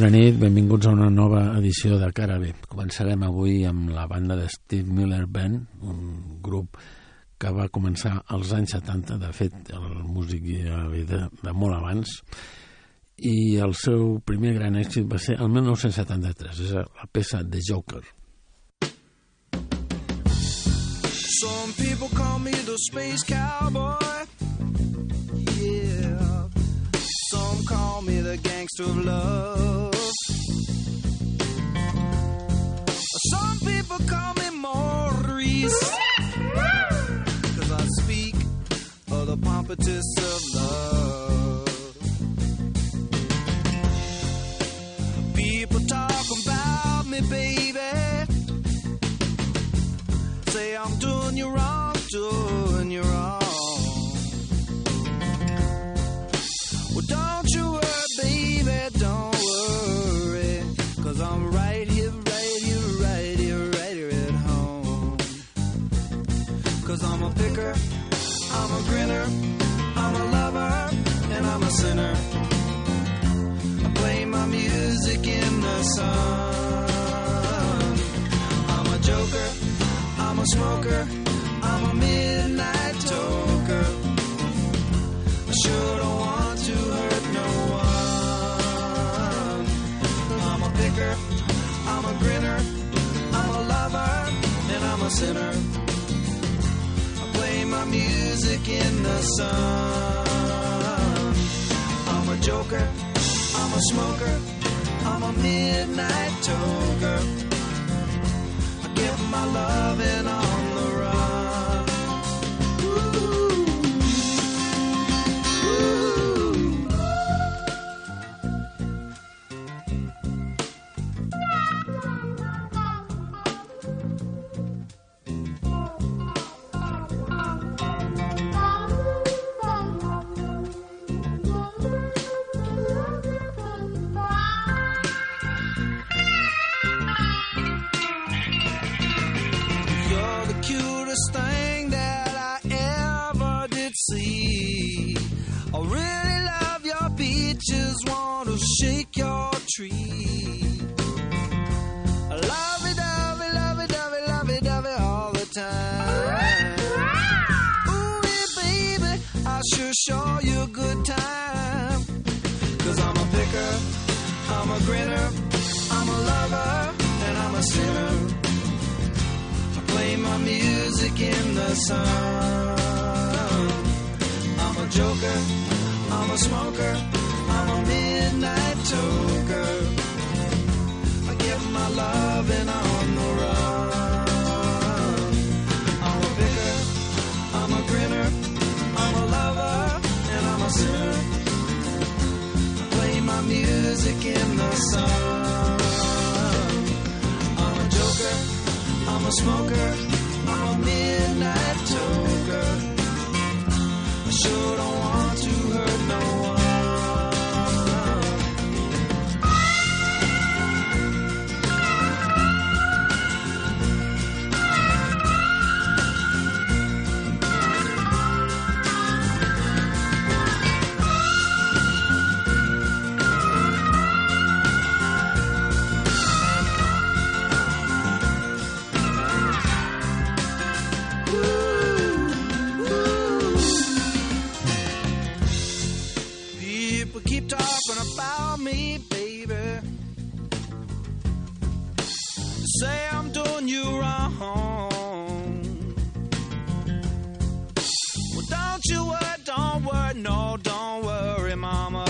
Bona nit, benvinguts a una nova edició de Cara B. Començarem avui amb la banda de Steve Miller Band, un grup que va començar als anys 70, de fet, el músic ja ve de, de molt abans, i el seu primer gran èxit va ser el 1973, és la peça The Joker. Some people call me the space cowboy. Gangster of love. Some people call me Maurice. Cause I speak of the pompatus of love. People talk about me, baby. Say I'm doing you wrong, doing smoker, I'm a midnight toker. I sure don't want to hurt no one. I'm a picker, I'm a grinner, I'm a lover, and I'm a sinner. I play my music in the sun. I'm a joker, I'm a smoker, I'm a midnight toker. Get my love and the shake your tree. Lovey dovey, lovey dovey, lovey dovey all the time. Ooh, yeah, baby, I sure show you a good time. Cause I'm a picker, I'm a grinner, I'm a lover, and I'm a sinner. I play my music in the sun. I'm a joker, I'm a smoker, I'm a midnight toker. I get my loving on the run. I'm a picker, I'm a grinner, I'm a lover, and I'm a sinner. I play my music in the sun. I'm a joker, I'm a smoker, I'm a midnight toker. I sure don't want don't you worry, don't worry, no, don't worry, mama.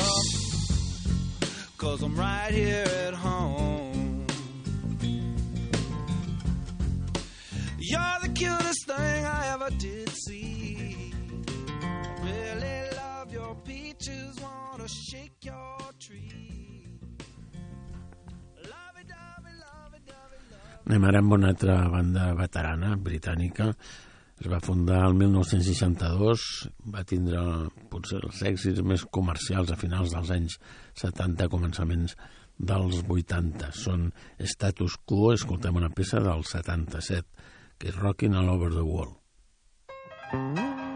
Cause I'm right here at home. You're the cutest thing I ever did see. Really love your peaches, wanna shake your tree. Anem ara amb una altra banda veterana britànica. Es va fundar el 1962, va tindre potser els èxits més comercials a finals dels anys 70, començaments dels 80. Són Status Quo, escoltem una peça del 77, que és Rockin' All Over the World. Ah,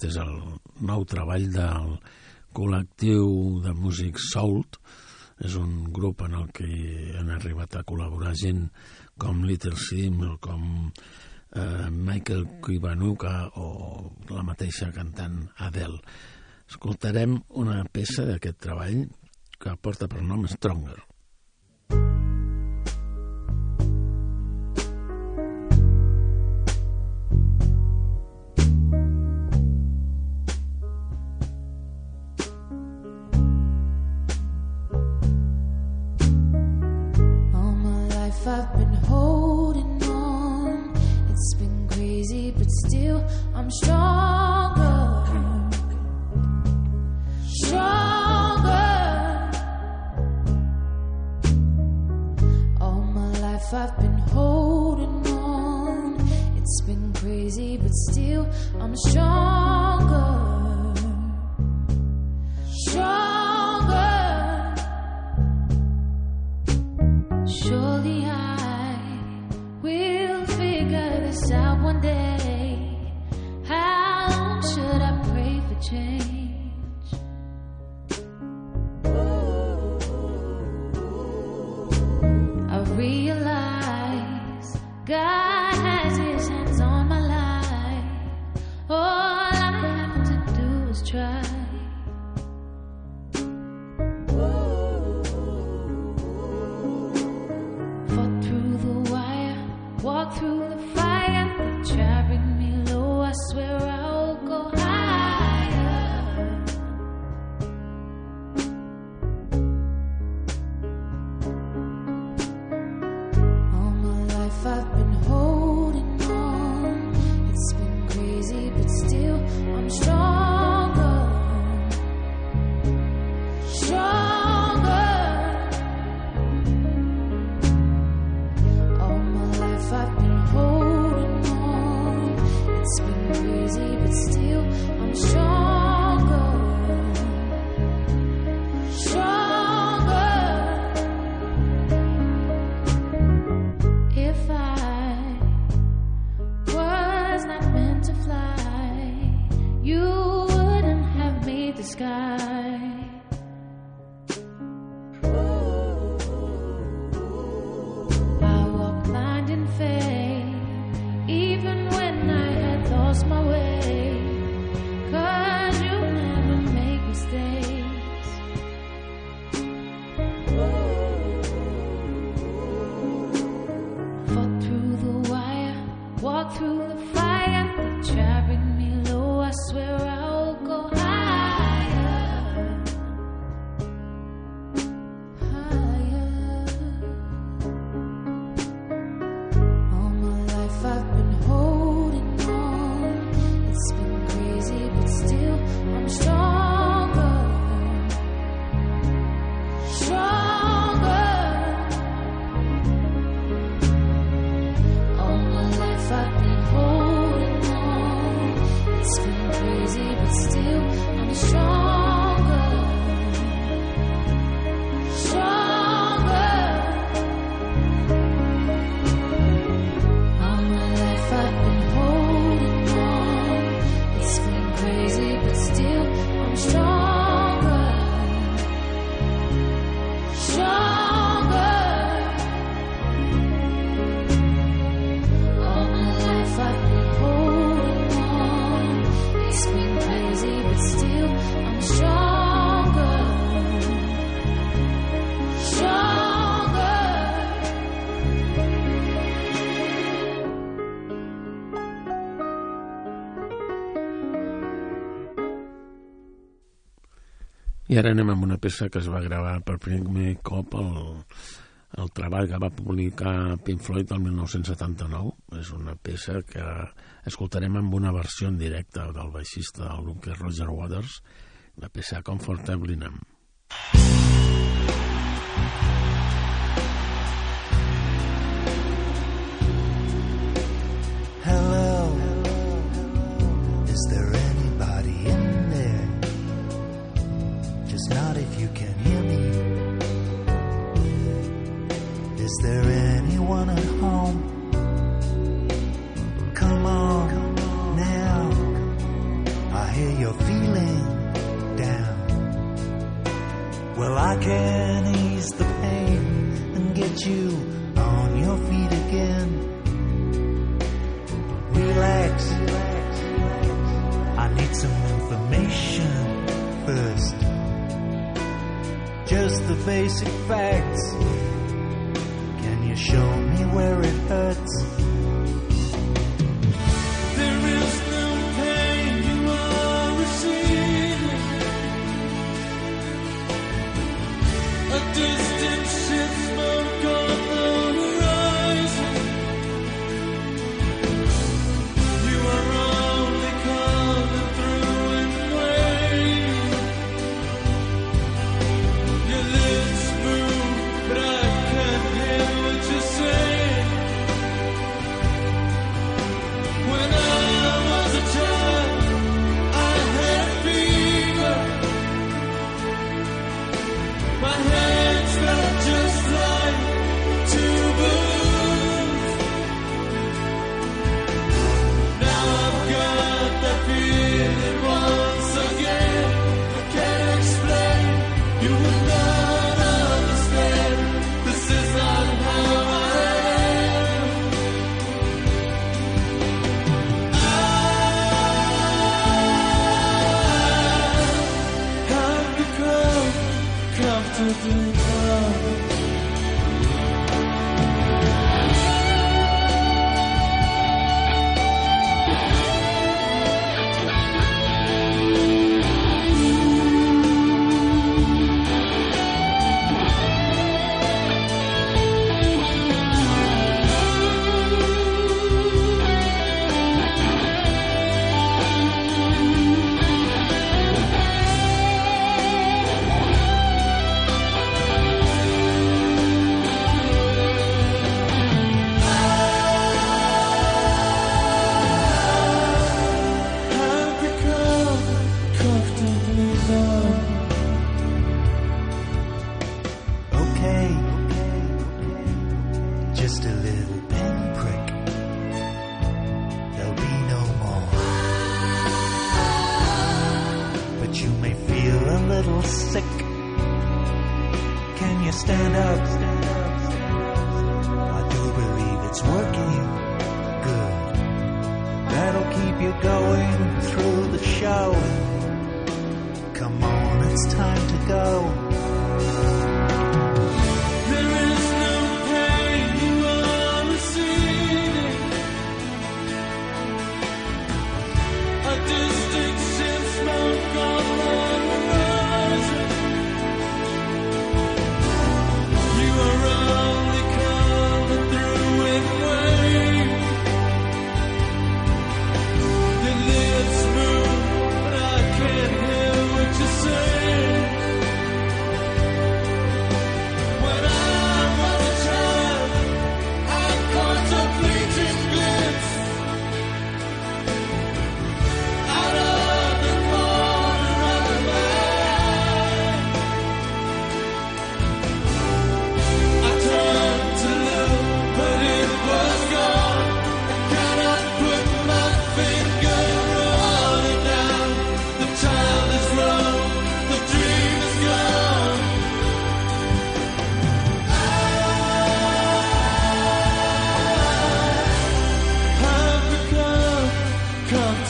novetat, és el nou treball del col·lectiu de músics Soult. És un grup en el que han arribat a col·laborar gent com Little Sim, com eh, Michael Kiwanuka o la mateixa cantant Adele. Escoltarem una peça d'aquest treball que porta per nom Stronger. All I've been holding on. It's been crazy, but still I'm stronger. Stronger. All my life I've been holding on. It's been crazy, but still I'm stronger. Stronger. This out one day. How long should I pray for change? Ara anem amb una peça que es va gravar per primer cop el, el treball que va publicar Pink Floyd el 1979. És una peça que escoltarem amb una versió en directe del baixista del grup que és Roger Waters, la peça Comfortably Numb. can ease the pain and get you on your feet again. Relax. I need some information first. Just the basic facts. Can you show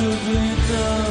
to glitter.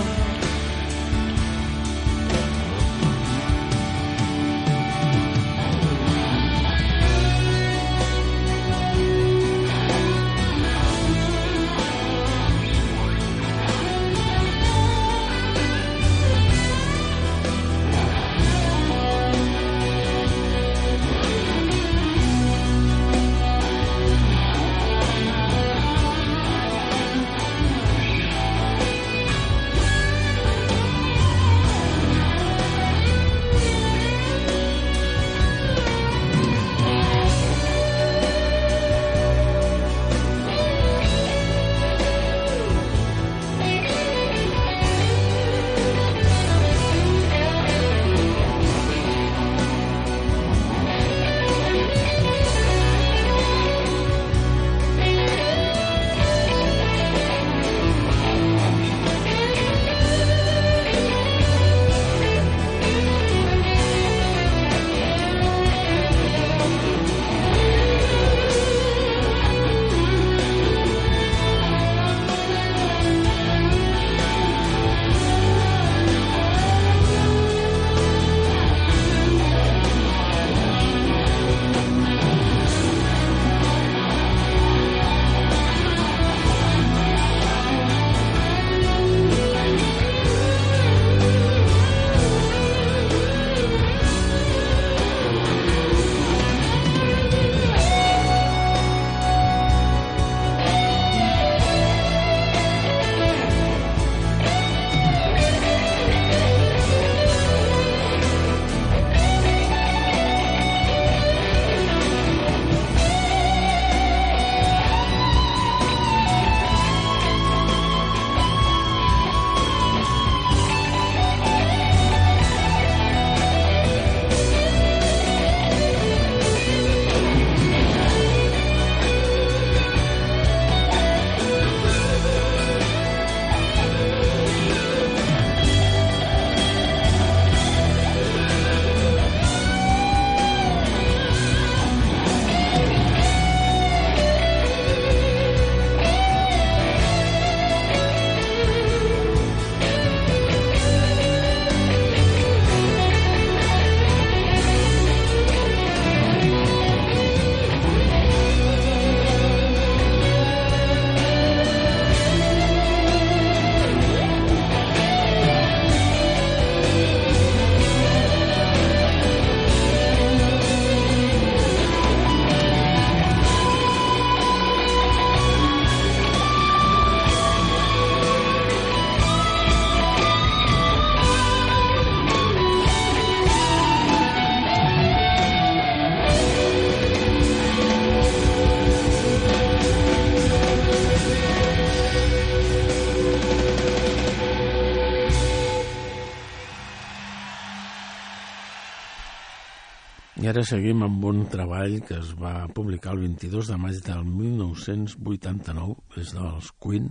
Ara seguim amb un treball que es va publicar el 22 de maig del 1989 des dels Queen.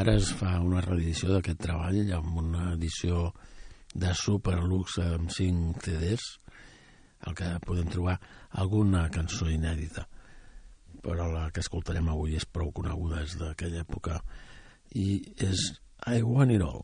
Ara es fa una reedició d'aquest treball amb una edició de superluxe amb 5 CDs, el que podem trobar alguna cançó inèdita. Però la que escoltarem avui és prou coneguda des d'aquella època i és I Want It All.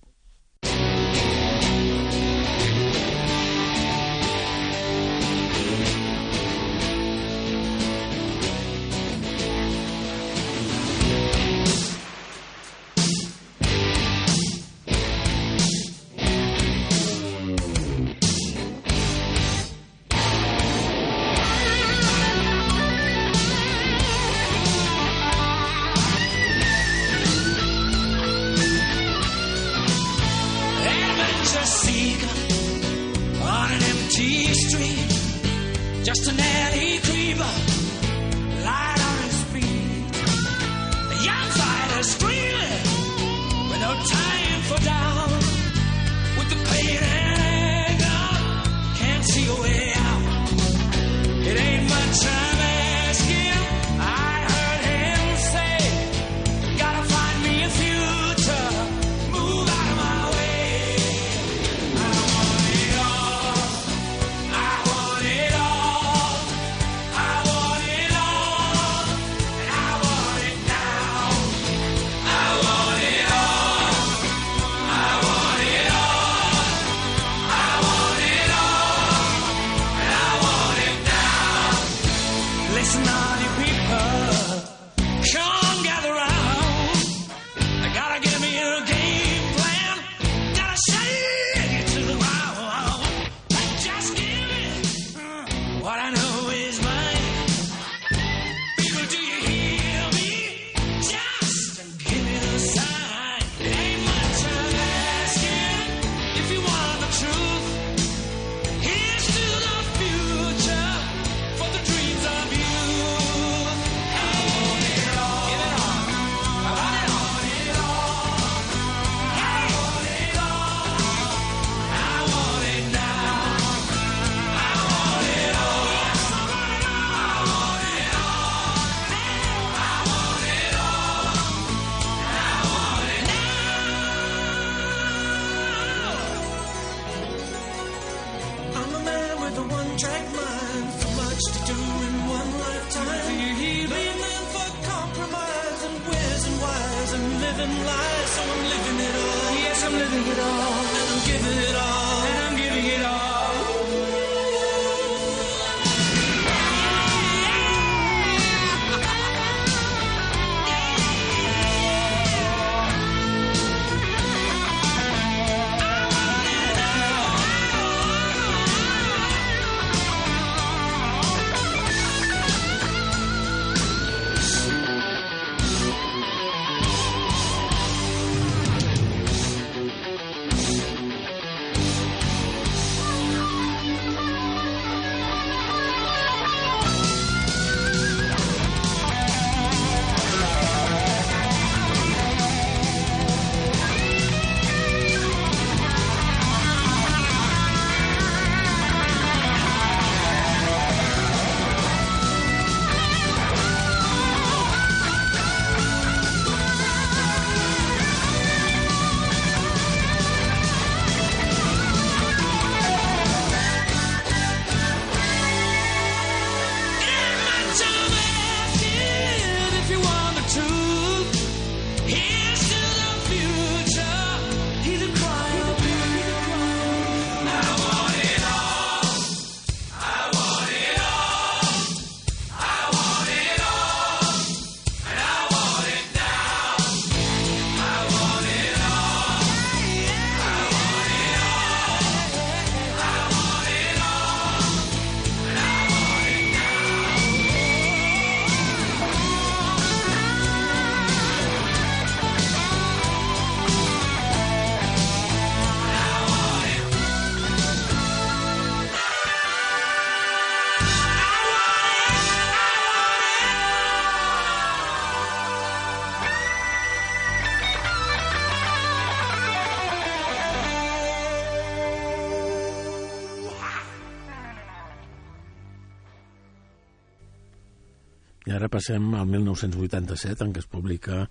Ara passem al 1987, en què es publica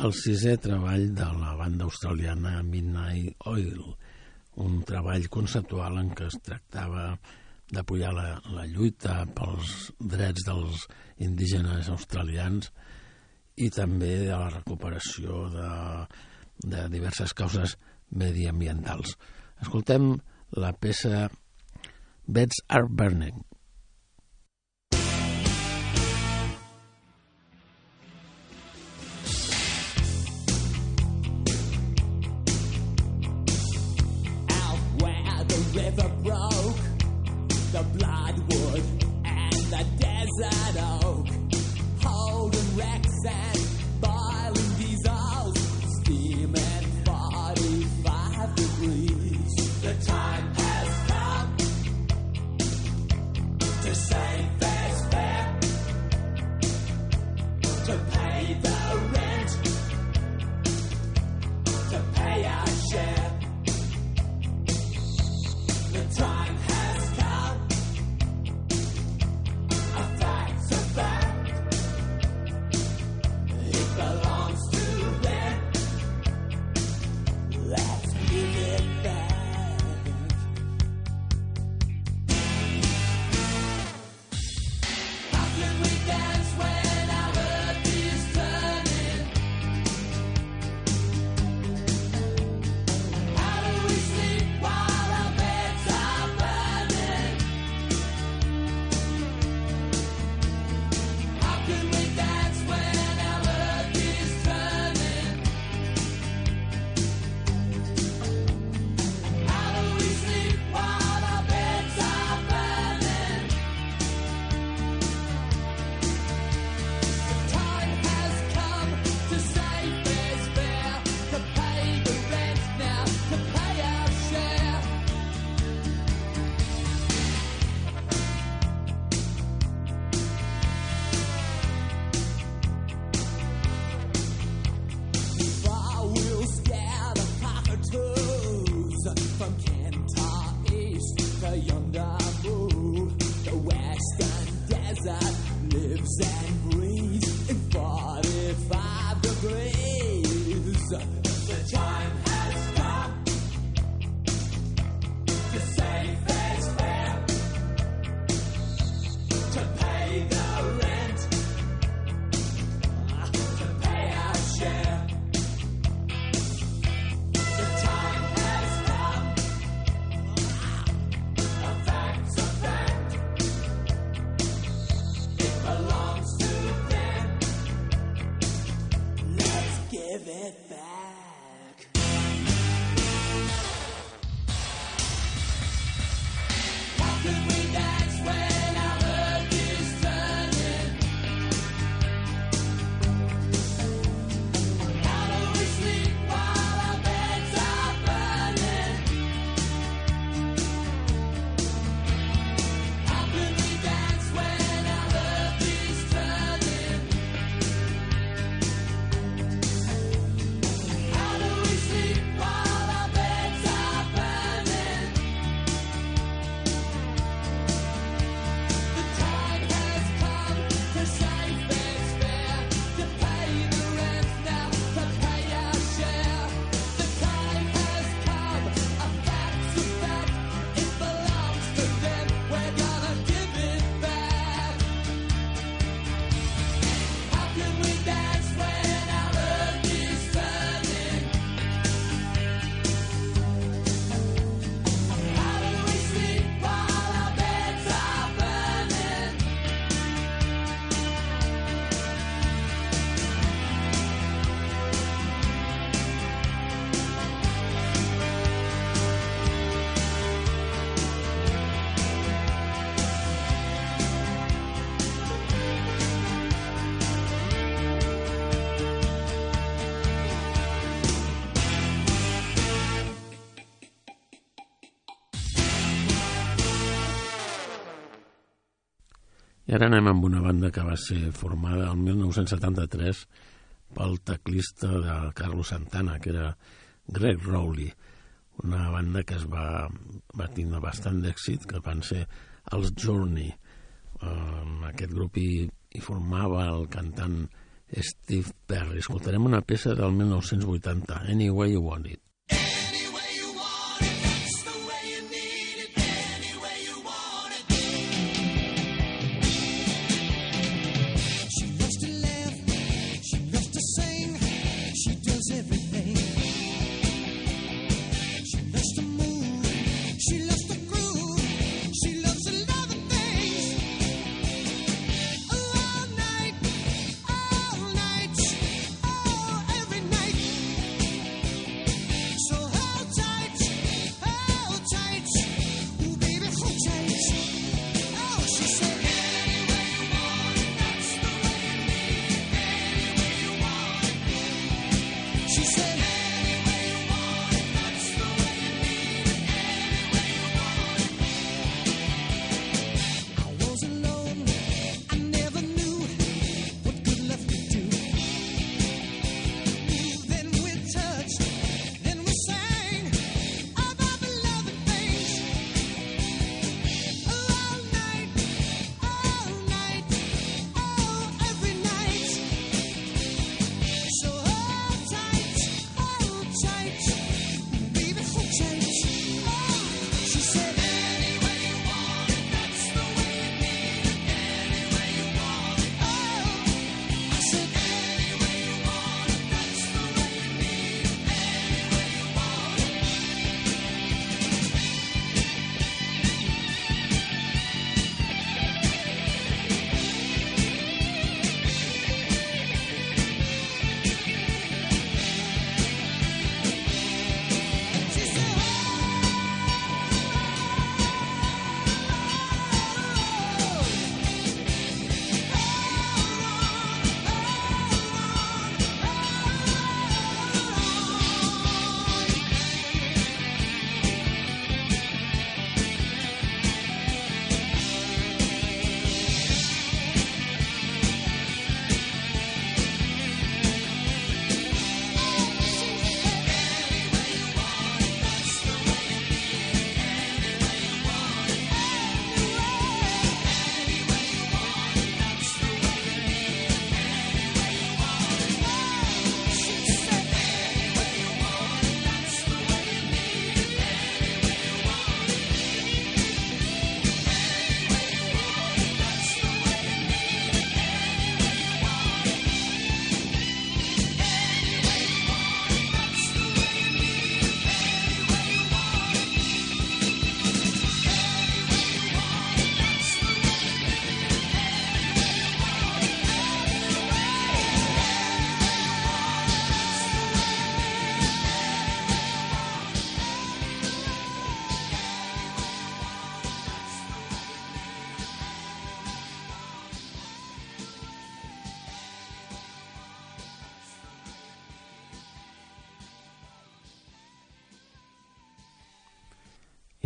el sisè treball de la banda australiana Midnight Oil, un treball conceptual en què es tractava d'apoyar la, la lluita pels drets dels indígenes australians i també de la recuperació de, de diverses causes mediambientals. Escoltem la peça Beds Are Burning. River broke, the bloodwood and the desert oak, holding wrecks and boiling diesels, steaming 45 degrees. The time has come to save this fair, to pay I ara anem amb una banda que va ser formada el 1973 pel teclista de Carlos Santana, que era Greg Rowley, una banda que es va, va tindre bastant d'èxit, que van ser els Journey. Um, aquest grup hi, hi formava el cantant Steve Perry. Escoltarem una peça del 1980, Any Way You Want It.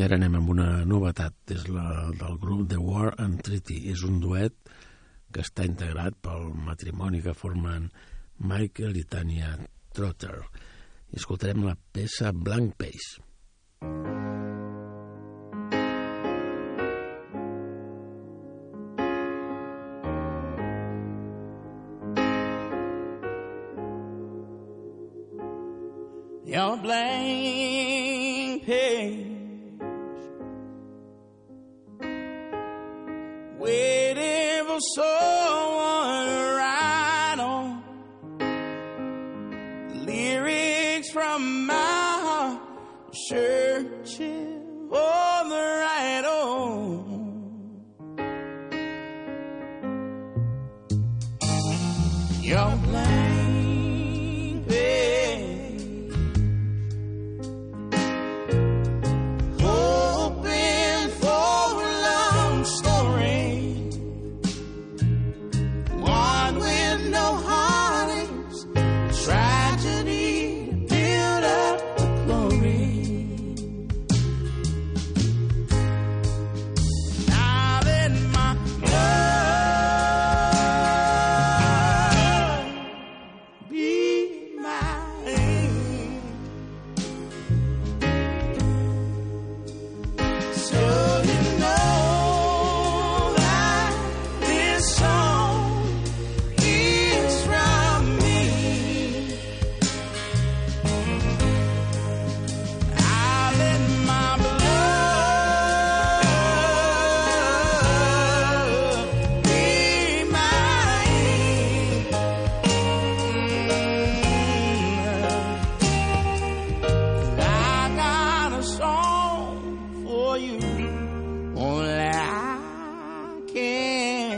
Ara anem amb una novetat, és la del grup The War and Treaty. És un duet que està integrat pel matrimoni que formen Michael i Tania Trotter. Escoltarem la peça Blank Page.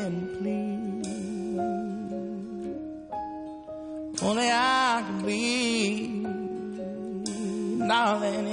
and please. Only I can be Now then.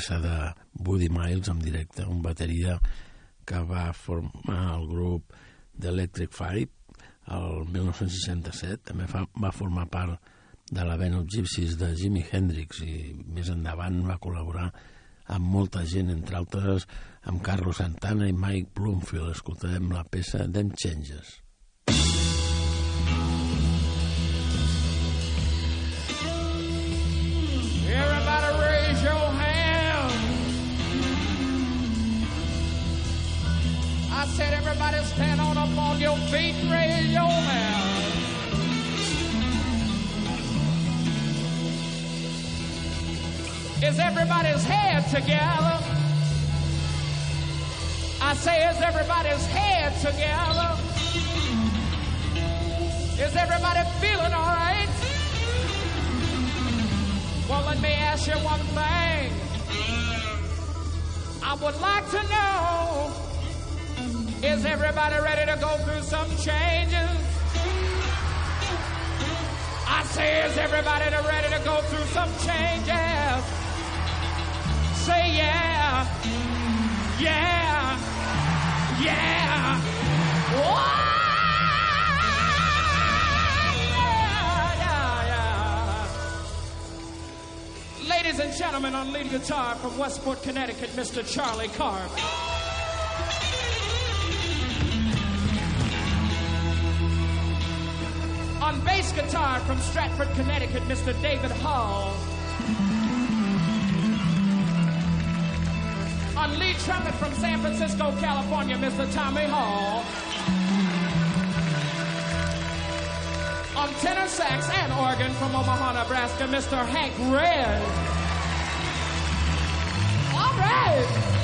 Peça de Buddy Miles en directe, un bateria que va formar el grup d'Electric Fight el 1967. També fa, va formar part de la of Gypsies de Jimi Hendrix i més endavant va col·laborar amb molta gent, entre altres amb Carlos Santana i Mike Bloomfield. Escoltarem la peça Them Changes. I said, everybody stand on up on your feet, and raise your hand. Is everybody's head together? I say, is everybody's head together? Is everybody feeling all right? Well, let me ask you one thing. I would like to know is everybody ready to go through some changes? I say, is everybody ready to go through some changes? Say yeah, yeah, yeah. Whoa! Ladies and gentlemen, on lead guitar from Westport, Connecticut, Mr. Charlie Carver. On bass guitar from Stratford, Connecticut, Mr. David Hall. On lead trumpet from San Francisco, California, Mr. Tommy Hall. On tenor sax and organ from Omaha, Nebraska, Mr. Hank Redd. All right.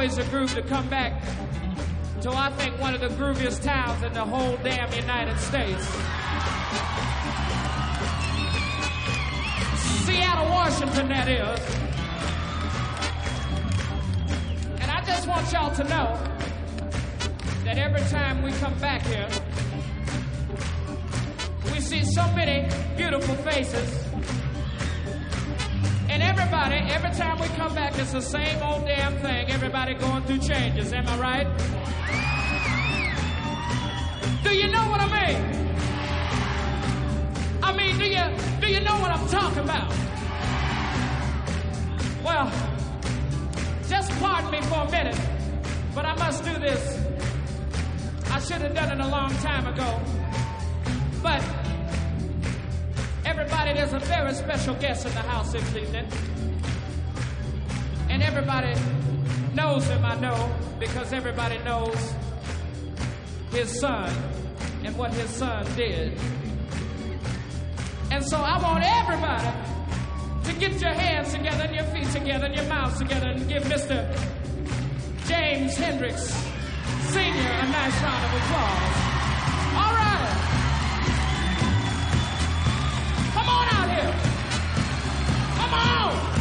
Always a groove to come back to, I think, one of the grooviest towns in the whole damn United States. Seattle, Washington, that is. And I just want y'all to know that every time we come back here, we see so many beautiful faces. Everybody, every time we come back, it's the same old damn thing. Everybody going through changes, am I right? Do you know what I mean? I mean, do you do you know what I'm talking about? Well, just pardon me for a minute, but I must do this. I should have done it a long time ago. But everybody, there's a very special guest in the house this evening. And everybody knows him, I know, because everybody knows his son and what his son did. And so I want everybody to get your hands together and your feet together and your mouths together and give Mr. James Hendrix Sr. a nice round of applause. All right. Come on out here. Come on.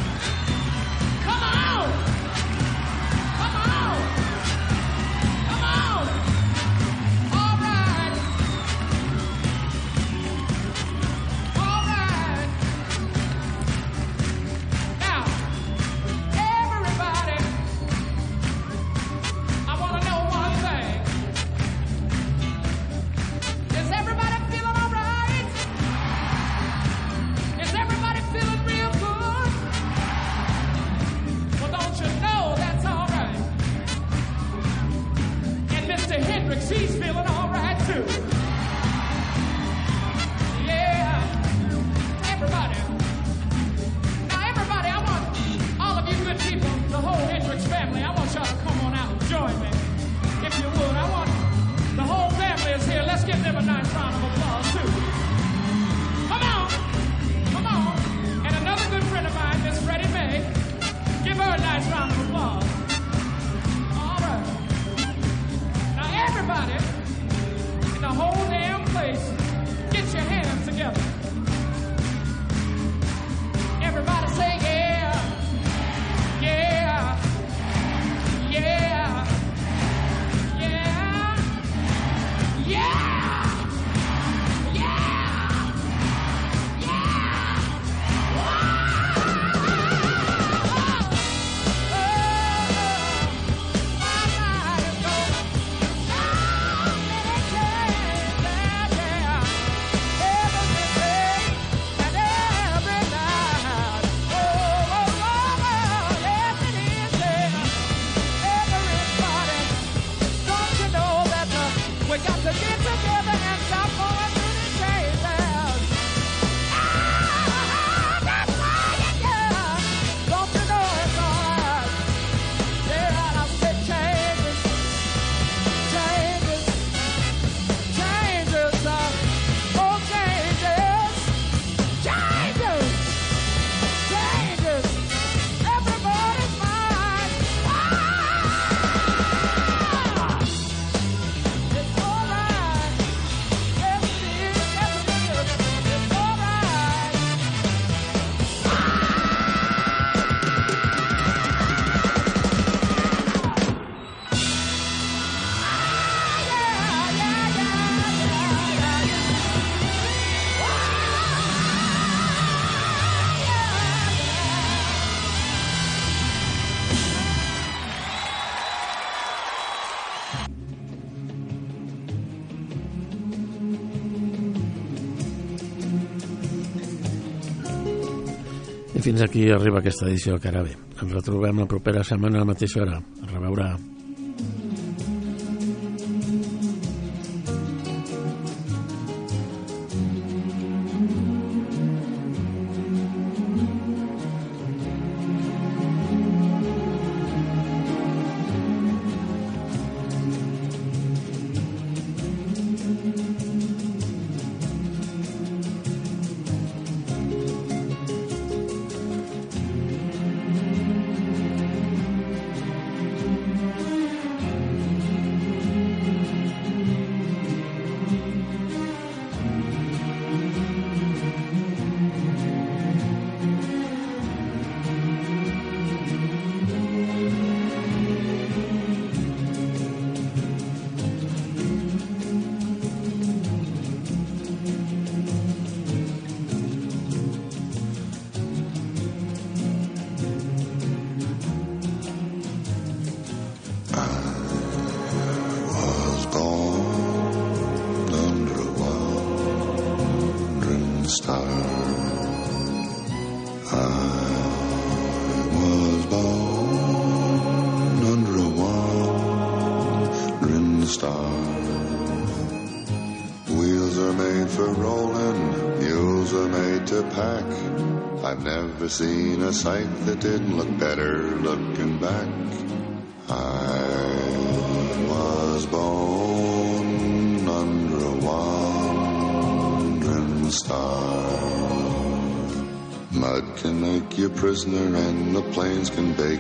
Fins aquí arriba aquesta edició que ara bé. Ens retrobem la propera setmana a la mateixa hora. A reveure.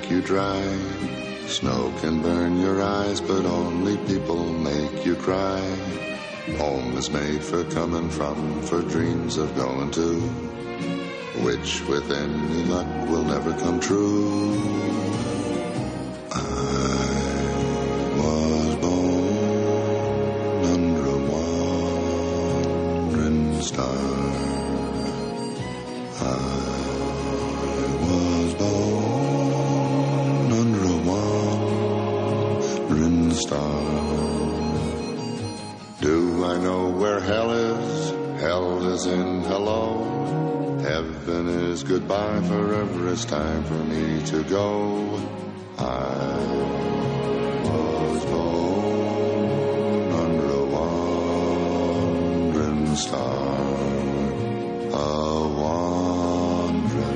You dry. Snow can burn your eyes, but only people make you cry. Home is made for coming from, for dreams of going to, which with any luck will never come true. Goodbye. Forever it's time for me to go. I was born under a wandering star. A wandering,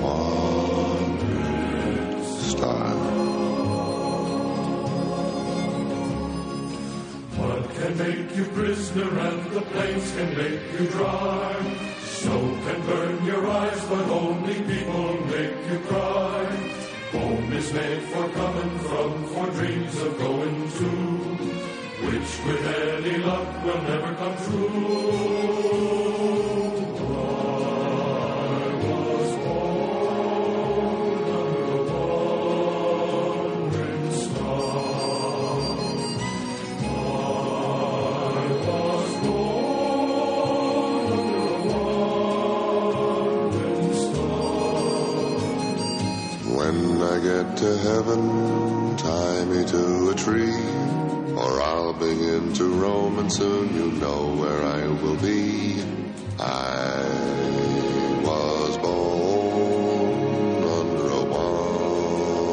wandering star. Mud can make you prisoner and the plains can make you dry. People make you cry. Home is made for coming from, for dreams of going to, which with any luck will never come true. To heaven, tie me to a tree, or I'll begin to roam, and soon you know where I will be.